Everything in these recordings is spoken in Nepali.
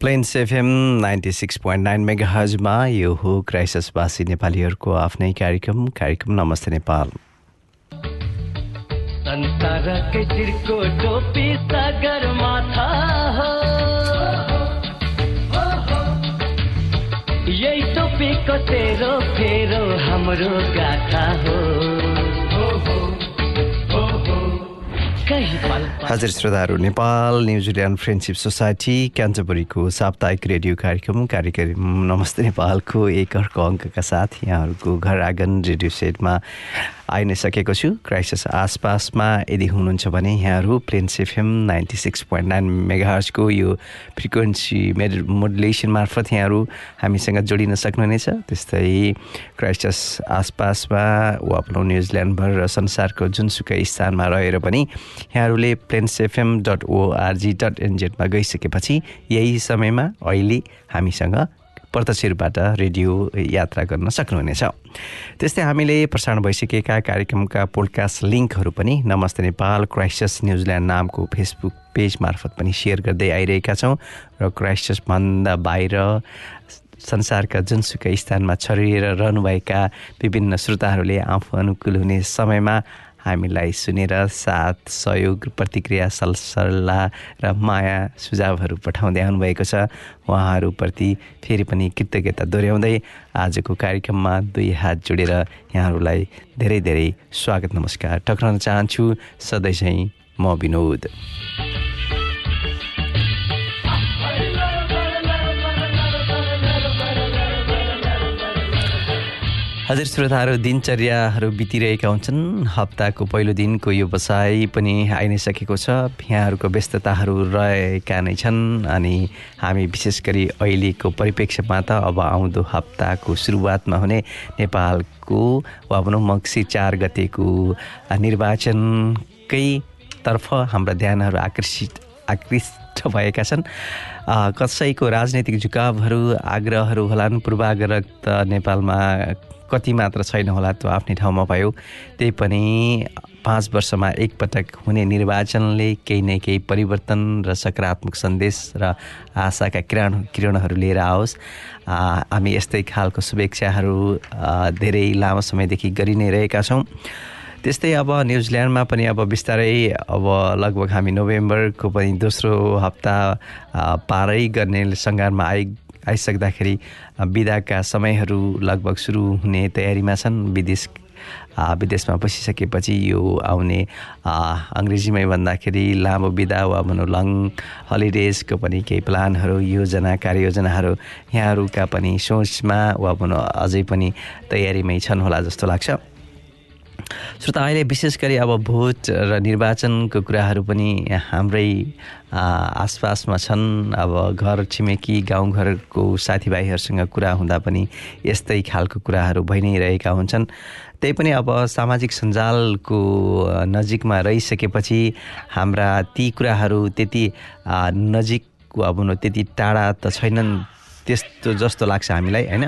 Plains F M ninety six point nine mega हजमा यो हो क्राइसिसवासी नेपालीहरूको आफ्नै कार्यक्रम कार्यक्रम नमस्ते नेपाल। संसारकै टोपी सागर माथा हो। यही टोपीको तेरो फेरो हाम्रो गाथा हो। हजुर श्रोताहरू Nepal New Zealand friendship society क्यान्चबरीको साप्ताहिक रेडियो कार्यक्रम कार्यक्रम नमस्ते नेपालको एक अर्को अङ्कका साथ यहाँहरूको घर आँगन रेडियो सेटमा आइ नै सकेको छु। क्राइसिस आसपासमा यदि हुनुहुन्छ भने यहाँहरू Plains FM ninety six point nine मेगाहर्सको यो फ्रिक्वेन्सी मेड मोडुलेसन मार्फत यहाँहरू हामीसँग जोडिन सक्नुहुनेछ। त्यस्तै क्राइस्टस आसपासमा वा आफ्नो न्युजिल्यान्डभर र संसारको जुनसुकै स्थानमा रहेर पनि यहाँहरूले एफएम डट ओआरजी डट एनजेडमा गइसकेपछि यही समयमा अहिले हामीसँग प्रत्यक्ष रूपबाट रेडियो यात्रा गर्न सक्नुहुनेछ। त्यस्तै हामीले प्रसारण भइसकेका कार्यक्रमका पोडकास्ट लिङ्कहरू पनि नमस्ते नेपाल क्राइस्टस न्युजिल्यान्ड नामको फेसबुक पेज मार्फत पनि सेयर गर्दै आइरहेका छौँ र क्राइस्टसभन्दा बाहिर संसारका जुनसुकै स्थानमा छरिएर रहनुभएका विभिन्न श्रोताहरूले आफू अनुकूल हुने समयमा हामीलाई सुनेर साथ सहयोग प्रतिक्रिया सल्लाह र माया सुझावहरू पठाउँदै आउनुभएको छ। उहाँहरूप्रति फेरि पनि कृतज्ञता दोहोऱ्याउँदै आजको कार्यक्रममा दुई हात जोडेर यहाँहरूलाई धेरै धेरै स्वागत नमस्कार। टक्राउन चाहन्छु। सधैँ चाहिँ म विनोद। हजुर श्रोताहरू दिनचर्याहरू बितिरहेका हुन्छन्। हप्ताको पहिलो दिनको यो बसाइ पनि आइ नै सकेको छ। यहाँहरूको व्यस्तताहरू रहेका नै छन् अनि हामी विशेष गरी अहिलेको परिप्रेक्ष्यमा त अब आउँदो हप्ताको सुरुवातमा हुने नेपालको वा भनौँ मक्सी चार गतेको निर्वाचनकै तर्फ हाम्रा ध्यानहरू आकर्षित आकृष्ट भएका छन्। कसैको राजनैतिक झुकावहरू आग्रहहरू होलान् पूर्वाग्रह त नेपालमा कति मात्र छैन होला त्यो आफ्नै ठाउँमा भयो। त्यही पनि पाँच वर्षमा एकपटक हुने निर्वाचनले केही न केही परिवर्तन र सकारात्मक सन्देश र आशाका किरण किरणहरू लिएर आओस्। हामी यस्तै खालको शुभेच्छाहरू धेरै लामो समयदेखि गरि नै रहेका छौँ। त्यस्तै अब न्युजिल्यान्डमा पनि अब बिस्तारै अब लगभग हामी नोभेम्बरको पनि दोस्रो हप्ता पारै गर्ने सङ्घारमा आइ आइसक्दाखेरि बिदाका समयहरू लगभग सुरु हुने तयारीमा छन्। विदेश विदेशमा बसिसकेपछि यो आउने अङ्ग्रेजीमै भन्दाखेरि लामो बिदा वा भनौँ लङ हलिडेजको पनि केही प्लानहरू योजना कार्ययोजनाहरू यहाँहरूका पनि सोचमा वा भनौँ अझै पनि तयारीमै छन् होला जस्तो लाग्छ। श्रोता अहिले विशेष गरी अब भोट र निर्वाचनको कुराहरू पनि हाम्रै आसपासमा छन्। अब घर छिमेकी गाउँघरको साथीभाइहरूसँग कुरा हुँदा पनि यस्तै खालको कुराहरू भइ नै रहेका हुन्छन्। त्यही पनि अब सामाजिक सञ्जालको नजिकमा रहिसकेपछि हाम्रा ती कुराहरू त्यति नजिक वा भनौँ त्यति टाढा त छैनन् त्यस्तो जस्तो लाग्छ हामीलाई होइन?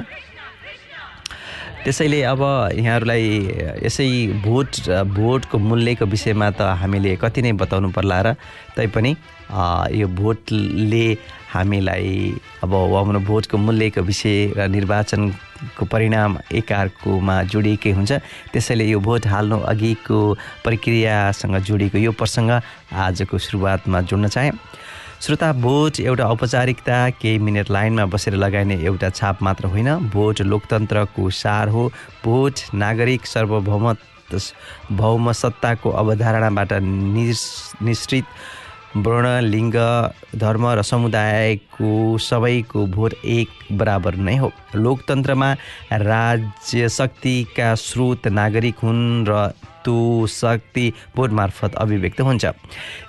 त्यसैले अब यहाँहरूलाई यसै भोट भोटको मूल्यको विषयमा त हामीले कति नै बताउनु पर्ला र तैपनि यो भोटले हामीलाई अब हाम्रो भोटको मूल्यको विषय र निर्वाचनको परिणाम एकअर्कोमा जोडिएकै हुन्छ। त्यसैले यो भोट हाल्नु अघिको प्रक्रियासँग जोडिएको यो प्रसङ्ग आजको सुरुवातमा जोड्न चाहेँ। श्रोता भोट एउटा औपचारिकता केही मिनट लाइनमा बसेर लगाइने एउटा छाप मात्र होइन। भोट लोकतन्त्रको सार हो। भोट नागरिक सार्वभौम भौम सत्ताको अवधारणाबाट निश्रित वर्ण लिङ्ग धर्म र समुदायको सबैको भोट एक बराबर नै हो। लोकतन्त्रमा राज्य शक्तिका स्रोत नागरिक हुन् र त्यो शक्ति भोट मार्फत अभिव्यक्त हुन्छ।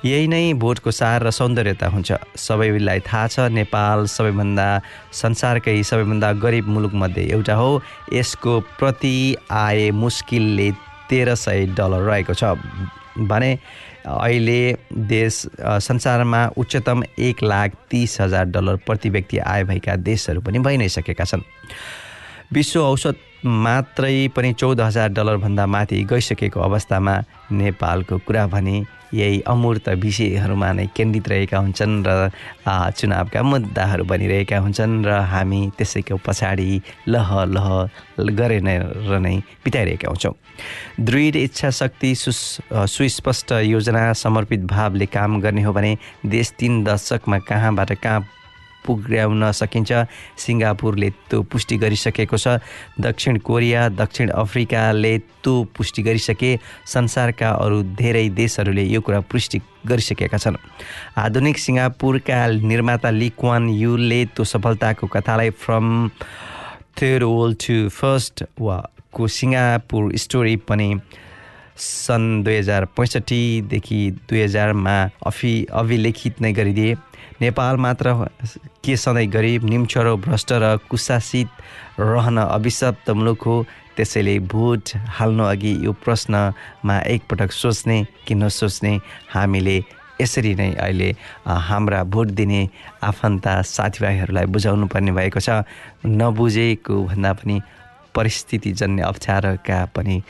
यही नै भोटको सार र सौन्दर्यता हुन्छ। सबैलाई थाहा छ नेपाल सबैभन्दा संसारकै सबैभन्दा गरिब मुलुकमध्ये एउटा हो। यसको प्रति आय मुस्किलले तेह्र सय डलर रहेको छ। भने अहिले देश संसारमा उच्चतम एक लाख तिस हजार डलर प्रति व्यक्ति आय भएका देशहरू पनि भइ नै सकेका छन्। विश्व औसत मात्रै पनि चौध हजार डलरभन्दा माथि गइसकेको अवस्थामा नेपालको कुरा भने यही अमूर्त विषयहरूमा नै केन्द्रित रहेका हुन्छन् र चुनावका मुद्दाहरू बनिरहेका हुन्छन् र हामी त्यसैको पछाडि लह लह गरेर नै बिताइरहेका हुन्छौँ। दृढ इच्छा शक्ति सुस सुस्पष्ट योजना समर्पित भावले काम गर्ने हो भने देश तिन दशकमा कहाँबाट कहाँ पुर्याउन सकिन्छ। सिङ्गापुरले त्यो पुष्टि गरिसकेको छ। दक्षिण कोरिया दक्षिण अफ्रिकाले त्यो पुष्टि गरिसके। संसारका अरू धेरै देशहरूले यो कुरा पुष्टि गरिसकेका छन्। आधुनिक सिङ्गापुरका निर्माता लिक्वान युले त्यो सफलताको कथालाई from third world to first वा को सिङ्गापुर स्टोरी पनि सन् दुई हजार पैँसठीदेखि दुई हजारमा अफि अभिलेखित नै गरिदिए। नेपाल मात्र के सधैँ गरिब निम्छरो भ्रष्ट र कुशासित रहन अभिशप्त मुलुक हो त्यसैले भोट हाल्नु अघि यो प्रश्नमा एकपटक सोच्ने कि नसोच्ने हामीले यसरी नै अहिले हाम्रा भोट दिने आफन्त साथीभाइहरूलाई बुझाउनु पर्ने भएको छ। नबुझेको भन्दा पनि परिस्थितिजन्य अप्ठ्यारोका पनि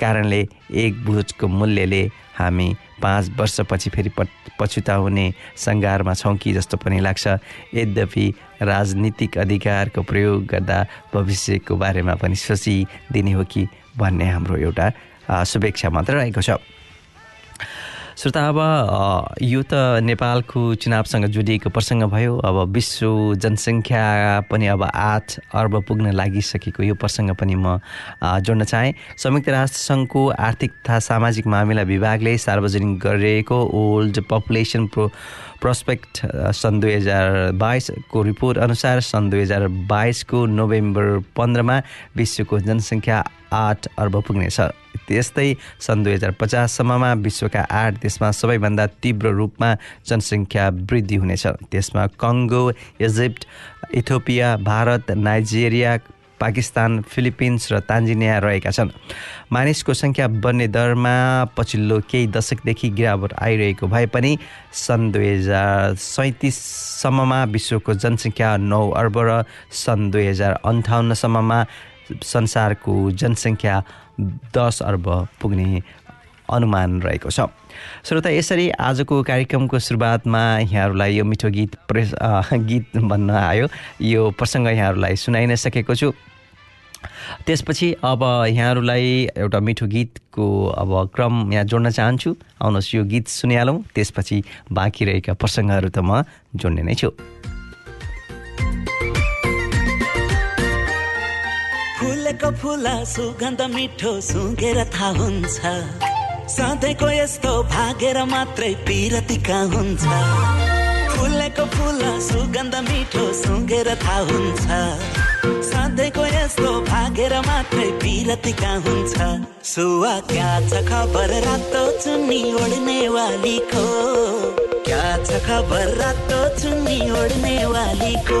कारणले एक भोटको मूल्यले हामी पाँच वर्षपछि फेरि प पछुताउने सङ्घारमा छौँ कि जस्तो पनि लाग्छ। यद्यपि राजनीतिक अधिकारको प्रयोग गर्दा भविष्यको बारेमा पनि सोचिदिने हो कि भन्ने हाम्रो एउटा शुभेच्छा मात्र रहेको छ। श्रोता अब यो त नेपालको चुनावसँग जोडिएको प्रसङ्ग भयो। अब विश्व जनसङ्ख्या पनि अब आठ अर्ब पुग्न लागिसकेको यो प्रसङ्ग पनि म जोड्न चाहेँ। संयुक्त राष्ट्रसङ्घको आर्थिक तथा सामाजिक मामिला विभागले सार्वजनिक गरिएको ओल्ड पपुलेसन प्रो प्रोस्पेक्ट सन् दुई हजार बाइसको रिपोर्ट अनुसार सन् दुई हजार बाइसको नोभेम्बर पन्ध्रमा विश्वको जनसङ्ख्या आठ अर्ब पुग्नेछ। त्यस्तै सन् दुई हजार पचाससम्ममा विश्वका आठ देशमा सबैभन्दा तीव्र रूपमा जनसङ्ख्या वृद्धि हुनेछ। त्यसमा Congo Egypt Ethiopia Bharat Nigeria Pakistan Philippines र तान्जिनिया रहेका छन्। मानिसको सङ्ख्या बढ्ने दरमा पछिल्लो केही दशकदेखि गिरावट आइरहेको भए पनि सन् दुई हजार सैँतिससम्ममा विश्वको जनसङ्ख्या नौ अर्ब र सन् दुई हजार अन्ठाउन्नसम्ममा संसारको जनसङ्ख्या दस अर्ब पुग्ने अनुमान रहेको छ। श्रोता यसरी आजको कार्यक्रमको सुरुवातमा यहाँहरूलाई यो मिठो गीत प्रेस गीत भन्न आयो। यो प्रसङ्ग यहाँहरूलाई सुनाइ नै सकेको छु। त्यसपछि अब यहाँहरूलाई एउटा मिठो गीतको अब क्रम यहाँ जोड्न चाहन्छु। आउनुहोस् यो गीत सुनिहालौँ। त्यसपछि बाँकी रहेका प्रसङ्गहरू त म जोड्ने नै छु। फुलेको फुला सुगन्ध मिठो सुँगेर थाहा हुन्छ। सधैँको यस्तो भागेर मात्रै पिरतिका हुन्छ। फुलेको फुला सुगन्ध मिठो सुँगेर थाहा हुन्छ। सधैँको यस्तो भागेर मात्रै पिरतिका हुन्छ। सुवा क्या छ खबर रातो चुन्नी ओढ्ने वालीको। क्या छ खबर रातो चुन्नी ओढ्ने वालीको।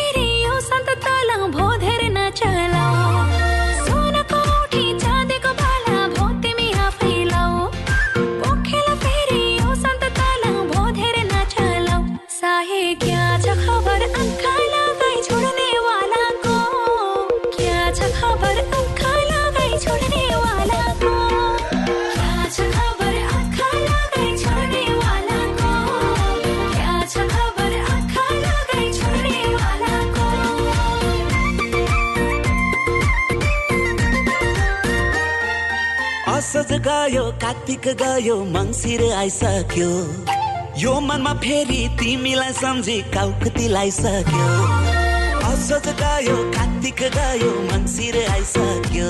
असोज गयो कार्तिक गयो मङ्सिर आइसक्यो। यो मनमा फेरि तिमीलाई सम्झी काउकतीलाई सक्यो असोज गयो कार्तिक गयो मङ्सिर आइसक्यो।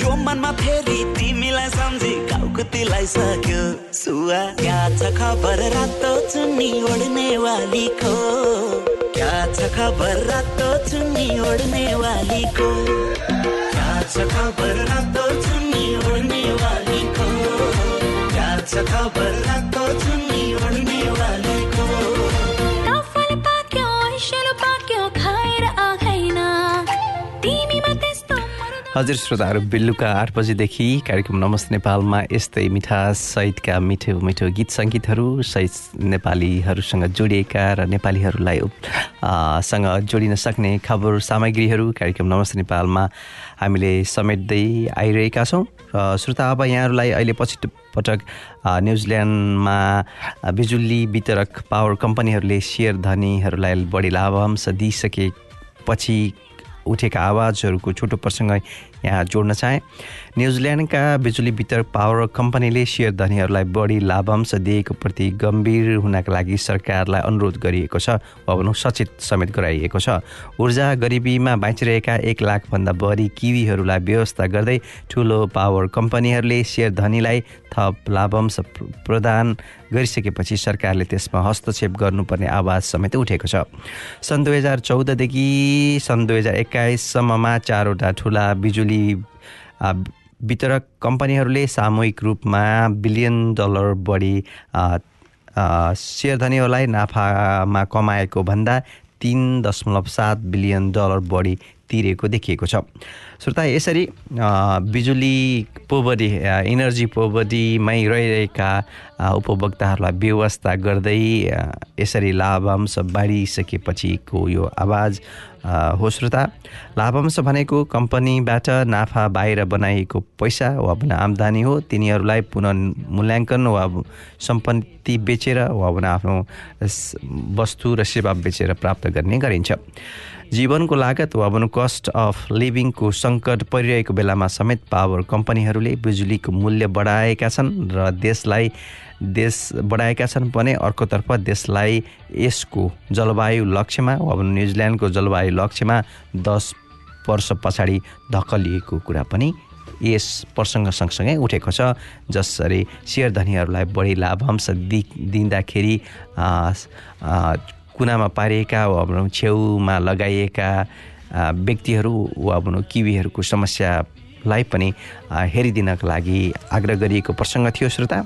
यो मनमा फेरि तिमीलाई सम्झी काउकतीलाई सक्यो सुवा क्या छ खबर रातो चुन्नी ओढ्ने वालीको? क्या छ खबर रातो चुन्नी ओढ्ने वालीको? छ खबर रातो चुन्नी ओढ्ने वालीको खबर हजुर श्रोताहरू बेलुका आठ बजेदेखि कार्यक्रम नमस्ते नेपालमा यस्तै मिठास सहितका मिठो मिठो गीत सङ्गीतहरू सहित नेपालीहरूसँग जोडिएका र नेपालीहरूलाई सँग जोडिन सक्ने खबर सामग्रीहरू कार्यक्रम नमस्ते नेपालमा हामीले समेट्दै आइरहेका छौँ। र श्रोता अब यहाँहरूलाई अहिले पछिल्लो पटक न्युजिल्यान्डमा बिजुली वितरक पावर कम्पनीहरूले सेयर धनीहरूलाई बढी लाभांश दिइसकेपछि उठेका आवाजहरूको छोटो प्रसङ्ग यहाँ जोड्न चाहे। न्युजिल्यान्डका बिजुली वितरक पावर कम्पनीले सेयर धनीहरूलाई बढी लाभांश दिएको प्रति गम्भीर हुनका लागि सरकारलाई अनुरोध गरिएको छ। वा भनौँ सचेत समेत गराइएको छ। ऊर्जा गरिबीमा बाँचिरहेका एक लाखभन्दा बढी किवीहरूलाई व्यवस्था गर्दै ठुलो पावर कम्पनीहरूले सेयर धनीलाई थप लाभांश प्र- प्रदान गरिसकेपछि सरकारले त्यसमा हस्तक्षेप गर्नुपर्ने आवाज समेत उठेको छ। सन् दुई हजार चौधदेखि सन् दुई हजार एक्काइससम्ममा चारवटा ठुला बिजुली वितरक कम्पनीहरूले सामूहिक रूपमा बिलियन डलर बढी सेयरधनीहरूलाई नाफामा कमाएको भन्दा तिन दशमलव सात बिलियन डलर बढी तिरेको देखिएको छ। श्रोता यसरी बिजुली आ, इनर्जी पोभर्टीमै रहिरहेका उपभोक्ताहरूलाई व्यवस्था गर्दै यसरी लाभांश बाँडिसकेपछिको यो आवाज हो श्रोता। लाभांश भनेको कम्पनीबाट नाफा बाहिर बनाइएको पैसा वा भने आम्दानी हो। तिनीहरूलाई पुनः मूल्याङ्कन वा सम्पत्ति बेचेर वा आफ्नो वस्तु र सेवा बेचेर प्राप्त गर्ने गरिन्छ। जीवनको लागत वा भनौँ कस्ट अफ लिभिङको सङ्कट परिरहेको बेलामा समेत पावर कम्पनीहरूले बिजुलीको मूल्य बढाएका छन् र देशलाई देश बढाएका छन् भने अर्कोतर्फ देशलाई यसको जलवायु लक्ष्यमा वा न्युजिल्यान्डको जलवायु लक्ष्यमा दस वर्ष पछाडि धकलिएको कुरा पनि यस प्रसङ्ग सँगसँगै उठेको छ जसरी सेयर धनीहरूलाई बढी लाभांश दि दिँदाखेरि कुनामा पारिएका वा छेउमा लगाइएका व्यक्तिहरू वा भनौँ किवीहरूको समस्यालाई पनि हेरिदिनका लागि आग्रह गरिएको प्रसङ्ग थियो श्रोता।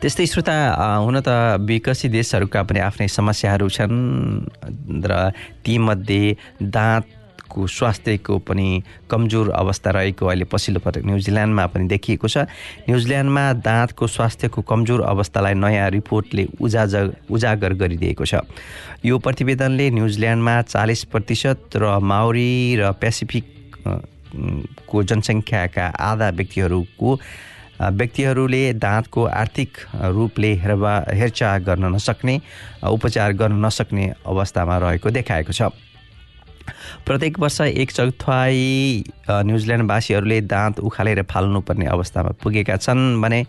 त्यस्तै श्रोता हुन त विकसित देशहरूका पनि आफ्नै समस्याहरू छन् र तीमध्ये दाँतको स्वास्थ्यको पनि कमजोर अवस्था रहेको अहिले पछिल्लो पटक न्युजिल्यान्डमा पनि देखिएको छ। न्युजिल्यान्डमा दाँतको स्वास्थ्यको कमजोर अवस्थालाई नयाँ रिपोर्टले उजागर उजागर गरिदिएको छ। यो प्रतिवेदनले न्युजिल्यान्डमा चालिस प्रतिशत र माउरी र पेसिफिक को जनसङ्ख्याका आधा व्यक्तिहरूको व्यक्तिहरूले दाँतको आर्थिक रूपले हेरबा हेरचाह गर्न नसक्ने उपचार गर्न नसक्ने अवस्थामा रहेको देखाएको छ। प्रत्येक वर्ष एक चौथाइ अ, न्युजिल्यान्डवासीहरूले दाँत उखालेर फाल्नुपर्ने अवस्थामा पुगेका छन् भने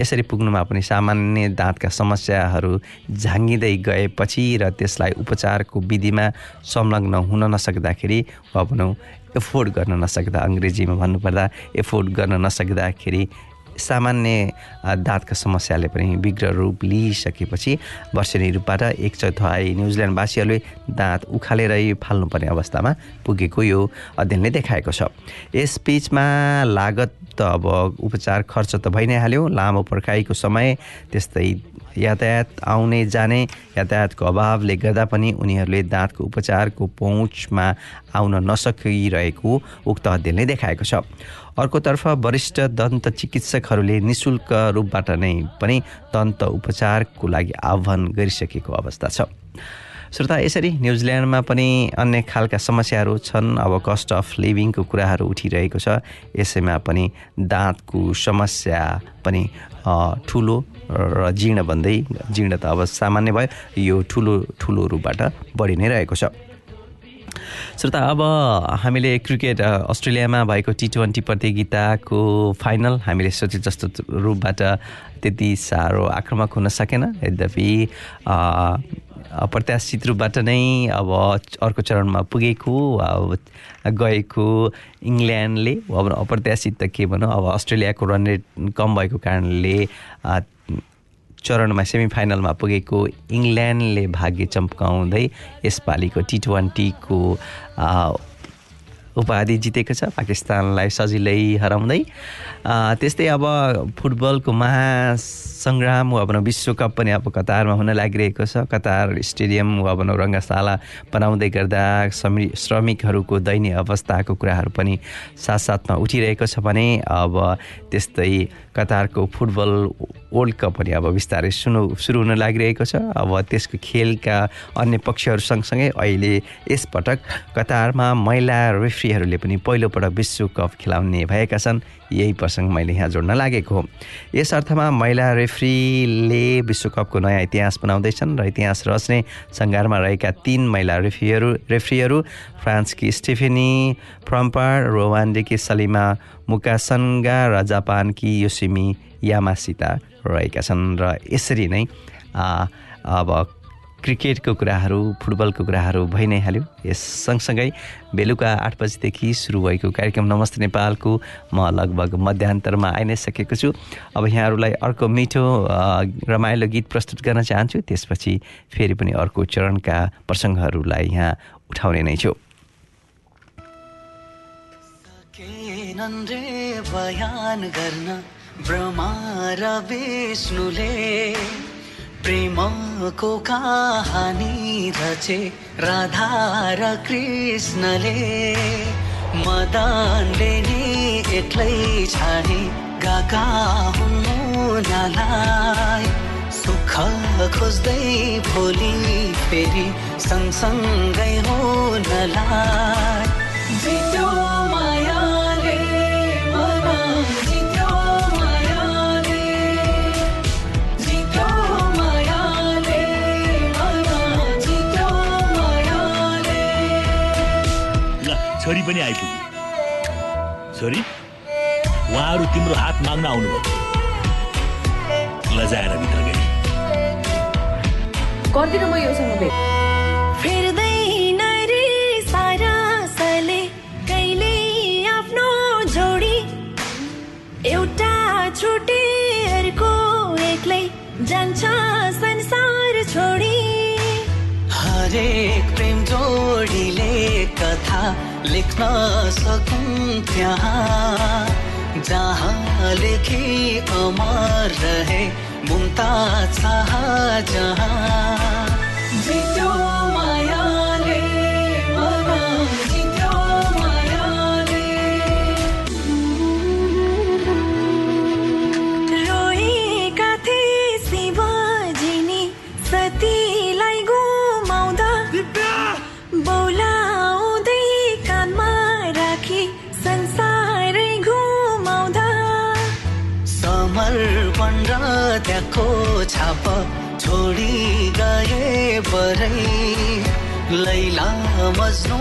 यसरी पुग्नुमा पनि सामान्य दाँतका समस्याहरू झाङ्गिँदै गएपछि र त्यसलाई उपचारको विधिमा संलग्न हुन नसक्दाखेरि वा भनौँ एफोर्ड गर्न नसक्दा अङ्ग्रेजीमा भन्नुपर्दा एफोर्ड गर्न नसक्दाखेरि सामान्य दाँतका समस्याले पनि विग्र रूप लिइसकेपछि वर्षेनी रूपबाट एक चौथाइ न्युजिल्यान्डवासीहरूले दाँत उखालेरै फाल्नुपर्ने अवस्थामा पुगेको यो अध्ययनले देखाएको छ। यस बिचमा लागत त अब उपचार खर्च त भइ नै हाल्यो। लामो पर्खाइको समय त्यस्तै यातायात आउने जाने यातायातको अभावले गर्दा पनि उनीहरूले दाँतको उपचारको पहुँचमा आउन नसकिरहेको उक्त अध्ययनले देखाएको छ। अर्कोतर्फ वरिष्ठ दन्त चिकित्सकहरूले निशुल्क रूपबाट नै पनि दन्त उपचारको लागि आह्वान गरिसकेको अवस्था छ। श्रोता यसरी न्युजिल्यान्डमा पनि अन्य खालका समस्याहरू छन्। अब कस्ट अफ लिभिङको कुराहरू उठिरहेको छ। यसैमा पनि दाँतको समस्या पनि ठुलो र जीर्ण भन्दै जीर्ण त अब सामान्य भयो। यो ठुलो ठुलो रूपबाट बढी नै रहेको छ। श्रोता अब हामीले क्रिकेट अस्ट्रेलियामा भएको टी ट्वेन्टी प्रतियोगिताको फाइनल हामीले सोचे जस्तो रूपबाट त्यति साह्रो आक्रामक हुन सकेन। यद्यपि अप्रत्याशित रूपबाट नै अब अर्को चरणमा पुगेको अब गएको इङ्ल्यान्डले अब अप्रत्याशित त के भनौँ अब अस्ट्रेलियाको रन रेट कम भएको कारणले चरणमा सेमिफाइनलमा पुगेको इङ्ल्यान्डले भाग्य चम्काउँदै यसपालिको टी ट्वेन्टीको उपाधि जितेको छ। पाकिस्तानलाई सजिलै हराउँदै। त्यस्तै अब फुटबलको महासङ्ग्राम वा भनौँ विश्वकप पनि अब कतारमा हुन लागिरहेको छ। कतार स्टेडियम वा भनौँ रङ्गशाला बनाउँदै गर्दा श्रमि श्रमिकहरूको दयनीय अवस्थाको कुराहरू पनि साथसाथमा उठिरहेको छ भने अब त्यस्तै कतारको फुटबल वर्ल्ड कप पनि अब बिस्तारै सुरु सुरु हुन लागिरहेको छ। अब त्यसको खेलका अन्य पक्षहरू सँगसँगै अहिले यसपटक कतारमा महिला रेफ्रीहरूले पनि पहिलोपटक विश्वकप खेलाउने भएका छन्। यही प्रसङ्ग मैले यहाँ जोड्न लागेको हो। यस अर्थमा महिला रेफ्रीले विश्वकपको नयाँ इतिहास बनाउँदैछन् र इतिहास रच्ने सङ्घारमा रहेका तीन महिला रेफ्रीहरू रेफ्रीहरू फ्रान्सकी स्टेफेनी फ्रम्पार रोवान्डेकी सलिमा मुकासन्गा र जापानकी योसिमी यामासिता रहेका छन्। र यसरी नै अब क्रिकेटको कुराहरू फुटबलको कुराहरू भइ नै हाल्यो। यस सँगसँगै बेलुका आठ बजीदेखि सुरु भएको कार्यक्रम नमस्ते नेपालको म लगभग मध्यान्तरमा आइ नै सकेको छु। अब यहाँहरूलाई अर्को मिठो रमाइलो गीत प्रस्तुत गर्न चाहन्छु। त्यसपछि फेरि पनि अर्को चरणका प्रसङ्गहरूलाई यहाँ उठाउने नै छु। बयान गर्न ब्रह्मा र विष्णुले प्रेमको कहानी रचे राधा र कृष्णले मदनले नि एक्लै छाडे गाका हुनुलाई सुख खोज्दै भोलि फेरि सँगसँगै हुनलाई छोरी पनि आइपुग्यो। छोरी उहाँहरू तिम्रो हात माग्न आउनुभयो। लजाएर भित्र गए गर्दिनँ म योसँग भेट। फेर्दैन रे सारा साले कहिले आफ्नो जोडी? एउटा छुटे अर्को एक्लै जान्छ संसार छोडी। हरेक प्रेम जोडीले कथा लेख्न सकौँ त्यहाँ जहाँ लेखी अमर रहे मुमता जहाँ। छाप छोडी गए बरै लैला मज्नु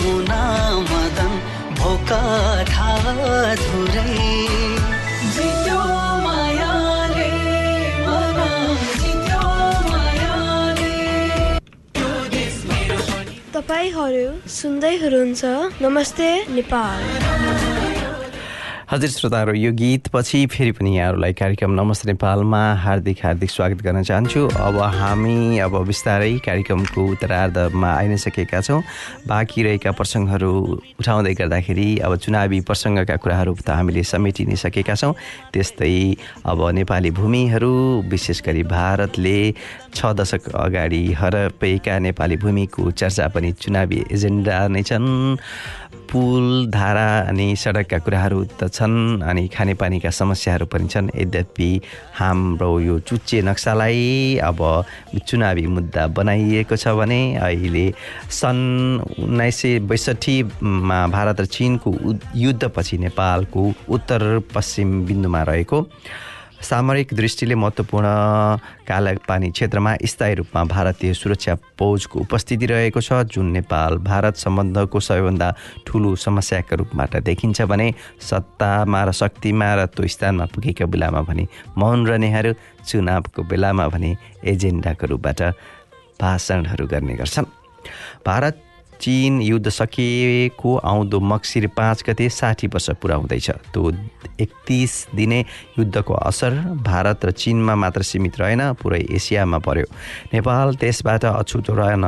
मुना मदन भोक धुरै। जित्यो मायाले तपाईँहरू सुन्दै हुनुहुन्छ। नमस्ते नेपाल। हजुर श्रोताहरू यो गीतपछि फेरि पनि यहाँहरूलाई कार्यक्रम नमस्ते नेपालमा हार्दिक हार्दिक स्वागत गर्न चाहन्छु। अब हामी अब बिस्तारै कार्यक्रमको उत्तरार्धमा आइ नै सकेका छौँ। बाँकी रहेका प्रसङ्गहरू उठाउँदै गर्दाखेरि अब चुनावी प्रसङ्गका कुराहरू त हामीले समेटि नै सकेका छौँ। त्यस्तै अब नेपाली भूमिहरू विशेष गरी भारतले छ दशक अगाडि हरपेका नेपाली भूमिको चर्चा पनि चुनावी एजेन्डा नै छन्। पुल धारा अनि सडकका कुराहरू त छन् अनि खानेपानीका समस्याहरू पनि छन्। यद्यपि हाम्रो यो चुच्चे नक्सालाई अब चुनावी मुद्दा बनाइएको छ भने अहिले सन् उन्नाइस सय बैसठीमा भारत र चिनको युद्धपछि नेपालको उत्तर पश्चिम बिन्दुमा रहेको सामरिक दृष्टिले महत्त्वपूर्ण कालापानी क्षेत्रमा स्थायी रूपमा भारतीय सुरक्षा फौजको उपस्थिति रहेको छ जुन नेपाल भारत सम्बन्धको सबैभन्दा ठुलो समस्याका रूपबाट देखिन्छ भने सत्तामा र शक्तिमा र त्यो स्थानमा पुगेका बेलामा भने मौन रहनेहरू चुनावको बेलामा भने एजेन्डाको रूपबाट भाषणहरू गर्ने गर्छन्। भारत चिन युद्ध सकिएको आउँदो मक्सिर पाँच गते साठी वर्ष पुरा हुँदैछ। त्यो एकतिस दिने युद्धको असर भारत र चिनमा मात्र सीमित रहेन पुरै एसियामा पर्यो। नेपाल त्यसबाट अछुतो रहन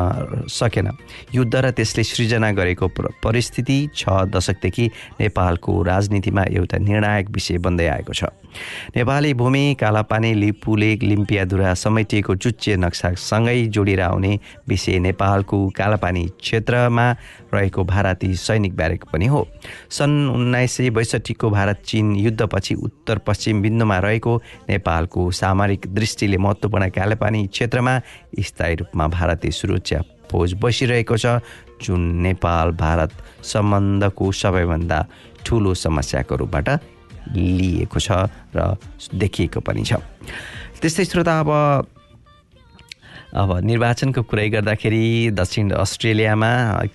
सकेन। युद्ध र त्यसले सृजना गरेको परिस्थिति छ दशकदेखि नेपालको राजनीतिमा एउटा निर्णायक विषय बन्दै आएको छ। नेपाली भूमि कालापानी लिपुलेक लिम्पियाधुरा समेटिएको चुच्चे नक्सासँगै जोडेर आउने विषय नेपालको कालापानी क्षेत्रमा रहेको भारतीय सैनिक ब्यारेक पनि हो। सन् उन्नाइस सय बैसठीको भारत चिन युद्धपछि उत्तर पश्चिम बिन्दुमा रहेको नेपालको सामरिक दृष्टिले महत्त्वपूर्ण कालापानी क्षेत्रमा स्थायी रूपमा भारतीय सुरक्षा फौज बसिरहेको छ। जुन नेपाल भारत सम्बन्धको सबैभन्दा ठुलो समस्याको रूपबाट लिएको छ र देखिएको पनि छ। त्यस्तै श्रोता अब अब निर्वाचनको कुरै गर्दाखेरि दक्षिण अस्ट्रेलियामा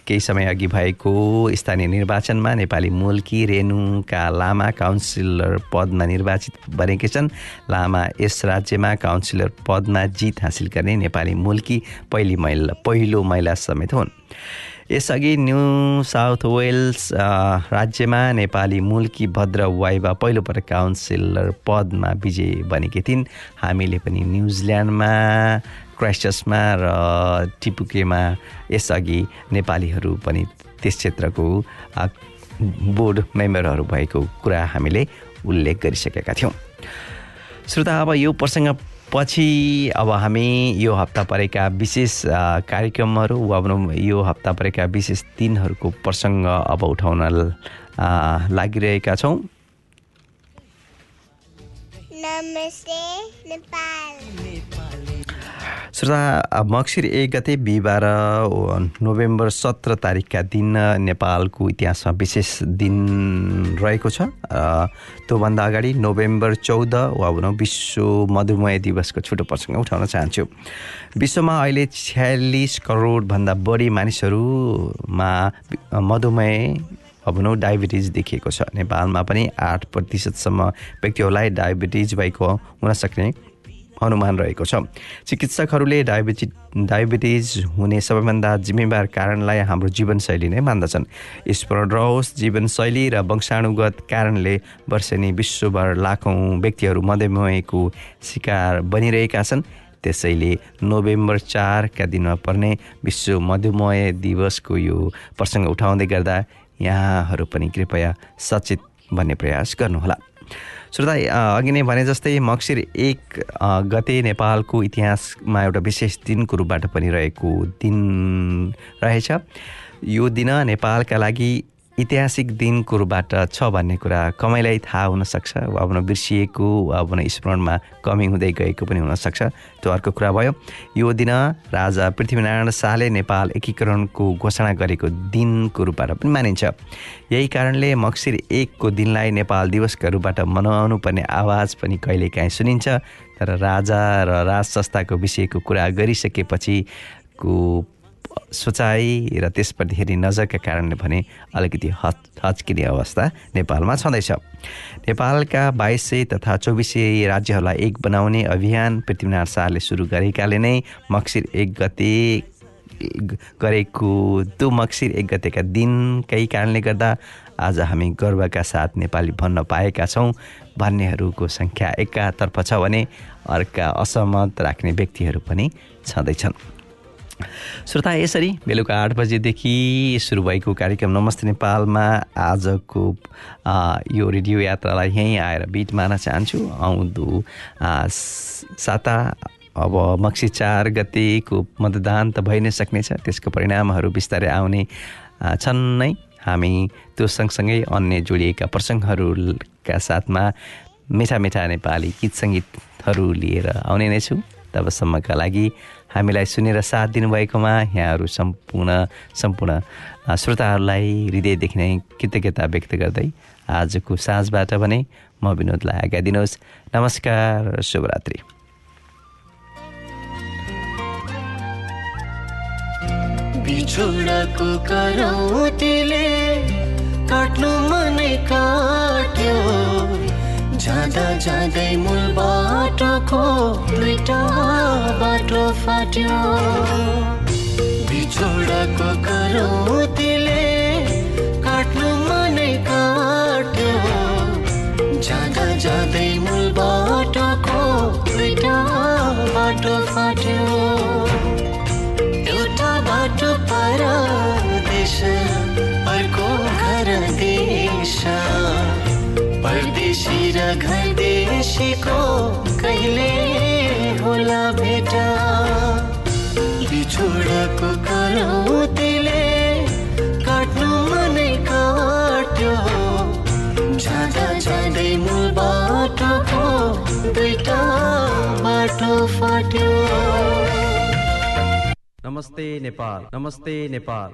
केही समय अघि भएको स्थानीय निर्वाचनमा नेपाली मूलकी रेणुका लामा काउन्सिलर पदमा निर्वाचित बनेकै छन्। लामा यस राज्यमा काउन्सिलर पदमा जित हासिल गर्ने नेपाली मूलकी पहिली महिला पहिलो महिला समेत हुन्। यसअघि न्यू साउथ वेल्स राज्यमा नेपाली मूलकी भद्र वाइबा पहिलोपटक काउन्सिलर पदमा विजय बनेकी थिइन्। हामीले पनि न्युजिल्यान्डमा क्राइस्टर्समा र टिपुकेमा यसअघि नेपालीहरू पनि त्यस क्षेत्रको बोर्ड मेम्बरहरू भएको कुरा हामीले उल्लेख गरिसकेका थियौँ। श्रोता अब यो प्रसङ्ग पछि अब हामी यो हप्ता परेका विशेष कार्यक्रमहरू वा भनौँ यो हप्ता परेका विशेष दिनहरूको प्रसङ्ग अब उठाउन लागिरहेका छौँ। नमस्ते नेपाल। श्रोता मक्सिर एक गते बिहिबार नोभेम्बर सत्र तारिकका दिन नेपालको इतिहासमा विशेष दिन रहेको छ। त्योभन्दा अगाडि नोभेम्बर चौध वा भनौँ विश्व मधुमेह दिवसको छुटो प्रसङ्ग उठाउन चाहन्छु। विश्वमा अहिले छ्यालिस करोडभन्दा बढी मानिसहरूमा मधुमेह भनौँ डायबिटिज देखिएको छ। नेपालमा पनि आठ प्रतिशतसम्म व्यक्तिहरूलाई डायबिटिज भएको हुन सक्ने अनुमान रहेको छ। चिकित्सकहरूले डायबिटी डायबिटिज हुने सबैभन्दा जिम्मेवार कारणलाई हाम्रो जीवनशैली नै मान्दछन्। स्मरण रहोस् जीवनशैली र वंशाणुगत कारणले वर्षेनी विश्वभर लाखौँ व्यक्तिहरू मधुमेहको शिकार बनिरहेका छन्। त्यसैले नोभेम्बर चारका दिनमा पर्ने विश्व मधुमेह दिवसको यो प्रसङ्ग उठाउँदै गर्दा यहाँहरू पनि कृपया सचेत भन्ने प्रयास गर्नुहोला। श्रोता अघि नै भने जस्तै मक्सिर एक गते नेपालको इतिहासमा एउटा विशेष दिनको रूपबाट पनि रहेको दिन रहेछ। यो दिन नेपालका लागि ऐतिहासिक दिनको रूपबाट छ भन्ने कुरा कमैलाई थाहा हुनसक्छ वा आफ्नो बिर्सिएको वा आफ्नो स्मरणमा कमी हुँदै गएको पनि हुनसक्छ। त्यो अर्को कुरा भयो यो दिन राजा पृथ्वीनारायण शाहले नेपाल एकीकरणको घोषणा गरेको दिनको रूपबाट पनि मानिन्छ। यही कारणले मक्सिर एकको दिनलाई नेपाल दिवसका रूपबाट मनाउनु पर्ने आवाज पनि कहिलेकाहीँ सुनिन्छ। तर राजा र राज संस्थाको विषयको कुरा गरिसकेपछिको सोचाइ र त्यसप्रति हेरी नजरका कारणले भने अलिकति हच हच्किने अवस्था नेपालमा छँदैछ। नेपालका बाइस तथा चौबिस राज्यहरूलाई एक बनाउने अभियान पृथ्वीनारायण शाहले सुरु गरेकाले नै मक्सिर एक गते गरेको त्यो मक्सिर एक गतेका दिनकै कारणले गर्दा आज हामी गर्वका साथ नेपाली भन्न पाएका छौँ। भन्नेहरूको सङ्ख्या एकातर्फ छ भने अर्का असहमत राख्ने व्यक्तिहरू पनि छँदैछन्। श्रोता यसरी बेलुका आठ बजेदेखि सुरु भएको कार्यक्रम नमस्ते नेपालमा। आजको यो रेडियो यात्रालाई यहीँ आएर बिट मार्न चाहन्छु। आउँदो साता अब मक्सी चार गतेको मतदान त भइ नै सक्नेछ। त्यसको परिणामहरू बिस्तारै आउने छन् नै। हामी त्यो सँगसँगै अन्य जोडिएका प्रसङ्गहरूका साथमा मिठा मिठा नेपाली गीत सङ्गीतहरू लिएर आउने नै छु। तबसम्मका लागि हामीलाई सुनेर साथ दिनुभएकोमा यहाँहरू सम्पूर्ण सम्पूर्ण श्रोताहरूलाई हृदयदेखि नै कृतज्ञता व्यक्त गर्दै आजको साँझबाट भने म विनोदलाई आज्ञा दिनुहोस्। नमस्कार शुभरात्रि। बिछोडाको करौतीले काट्नु मनै काट्यो। जाँदा जाँदै मूल बाटोको दुईटा बाटो फाट्यो। बाटोको दुईटा बाटो फाट्यो। नमस्ते नेपाल नमस्ते नेपाल।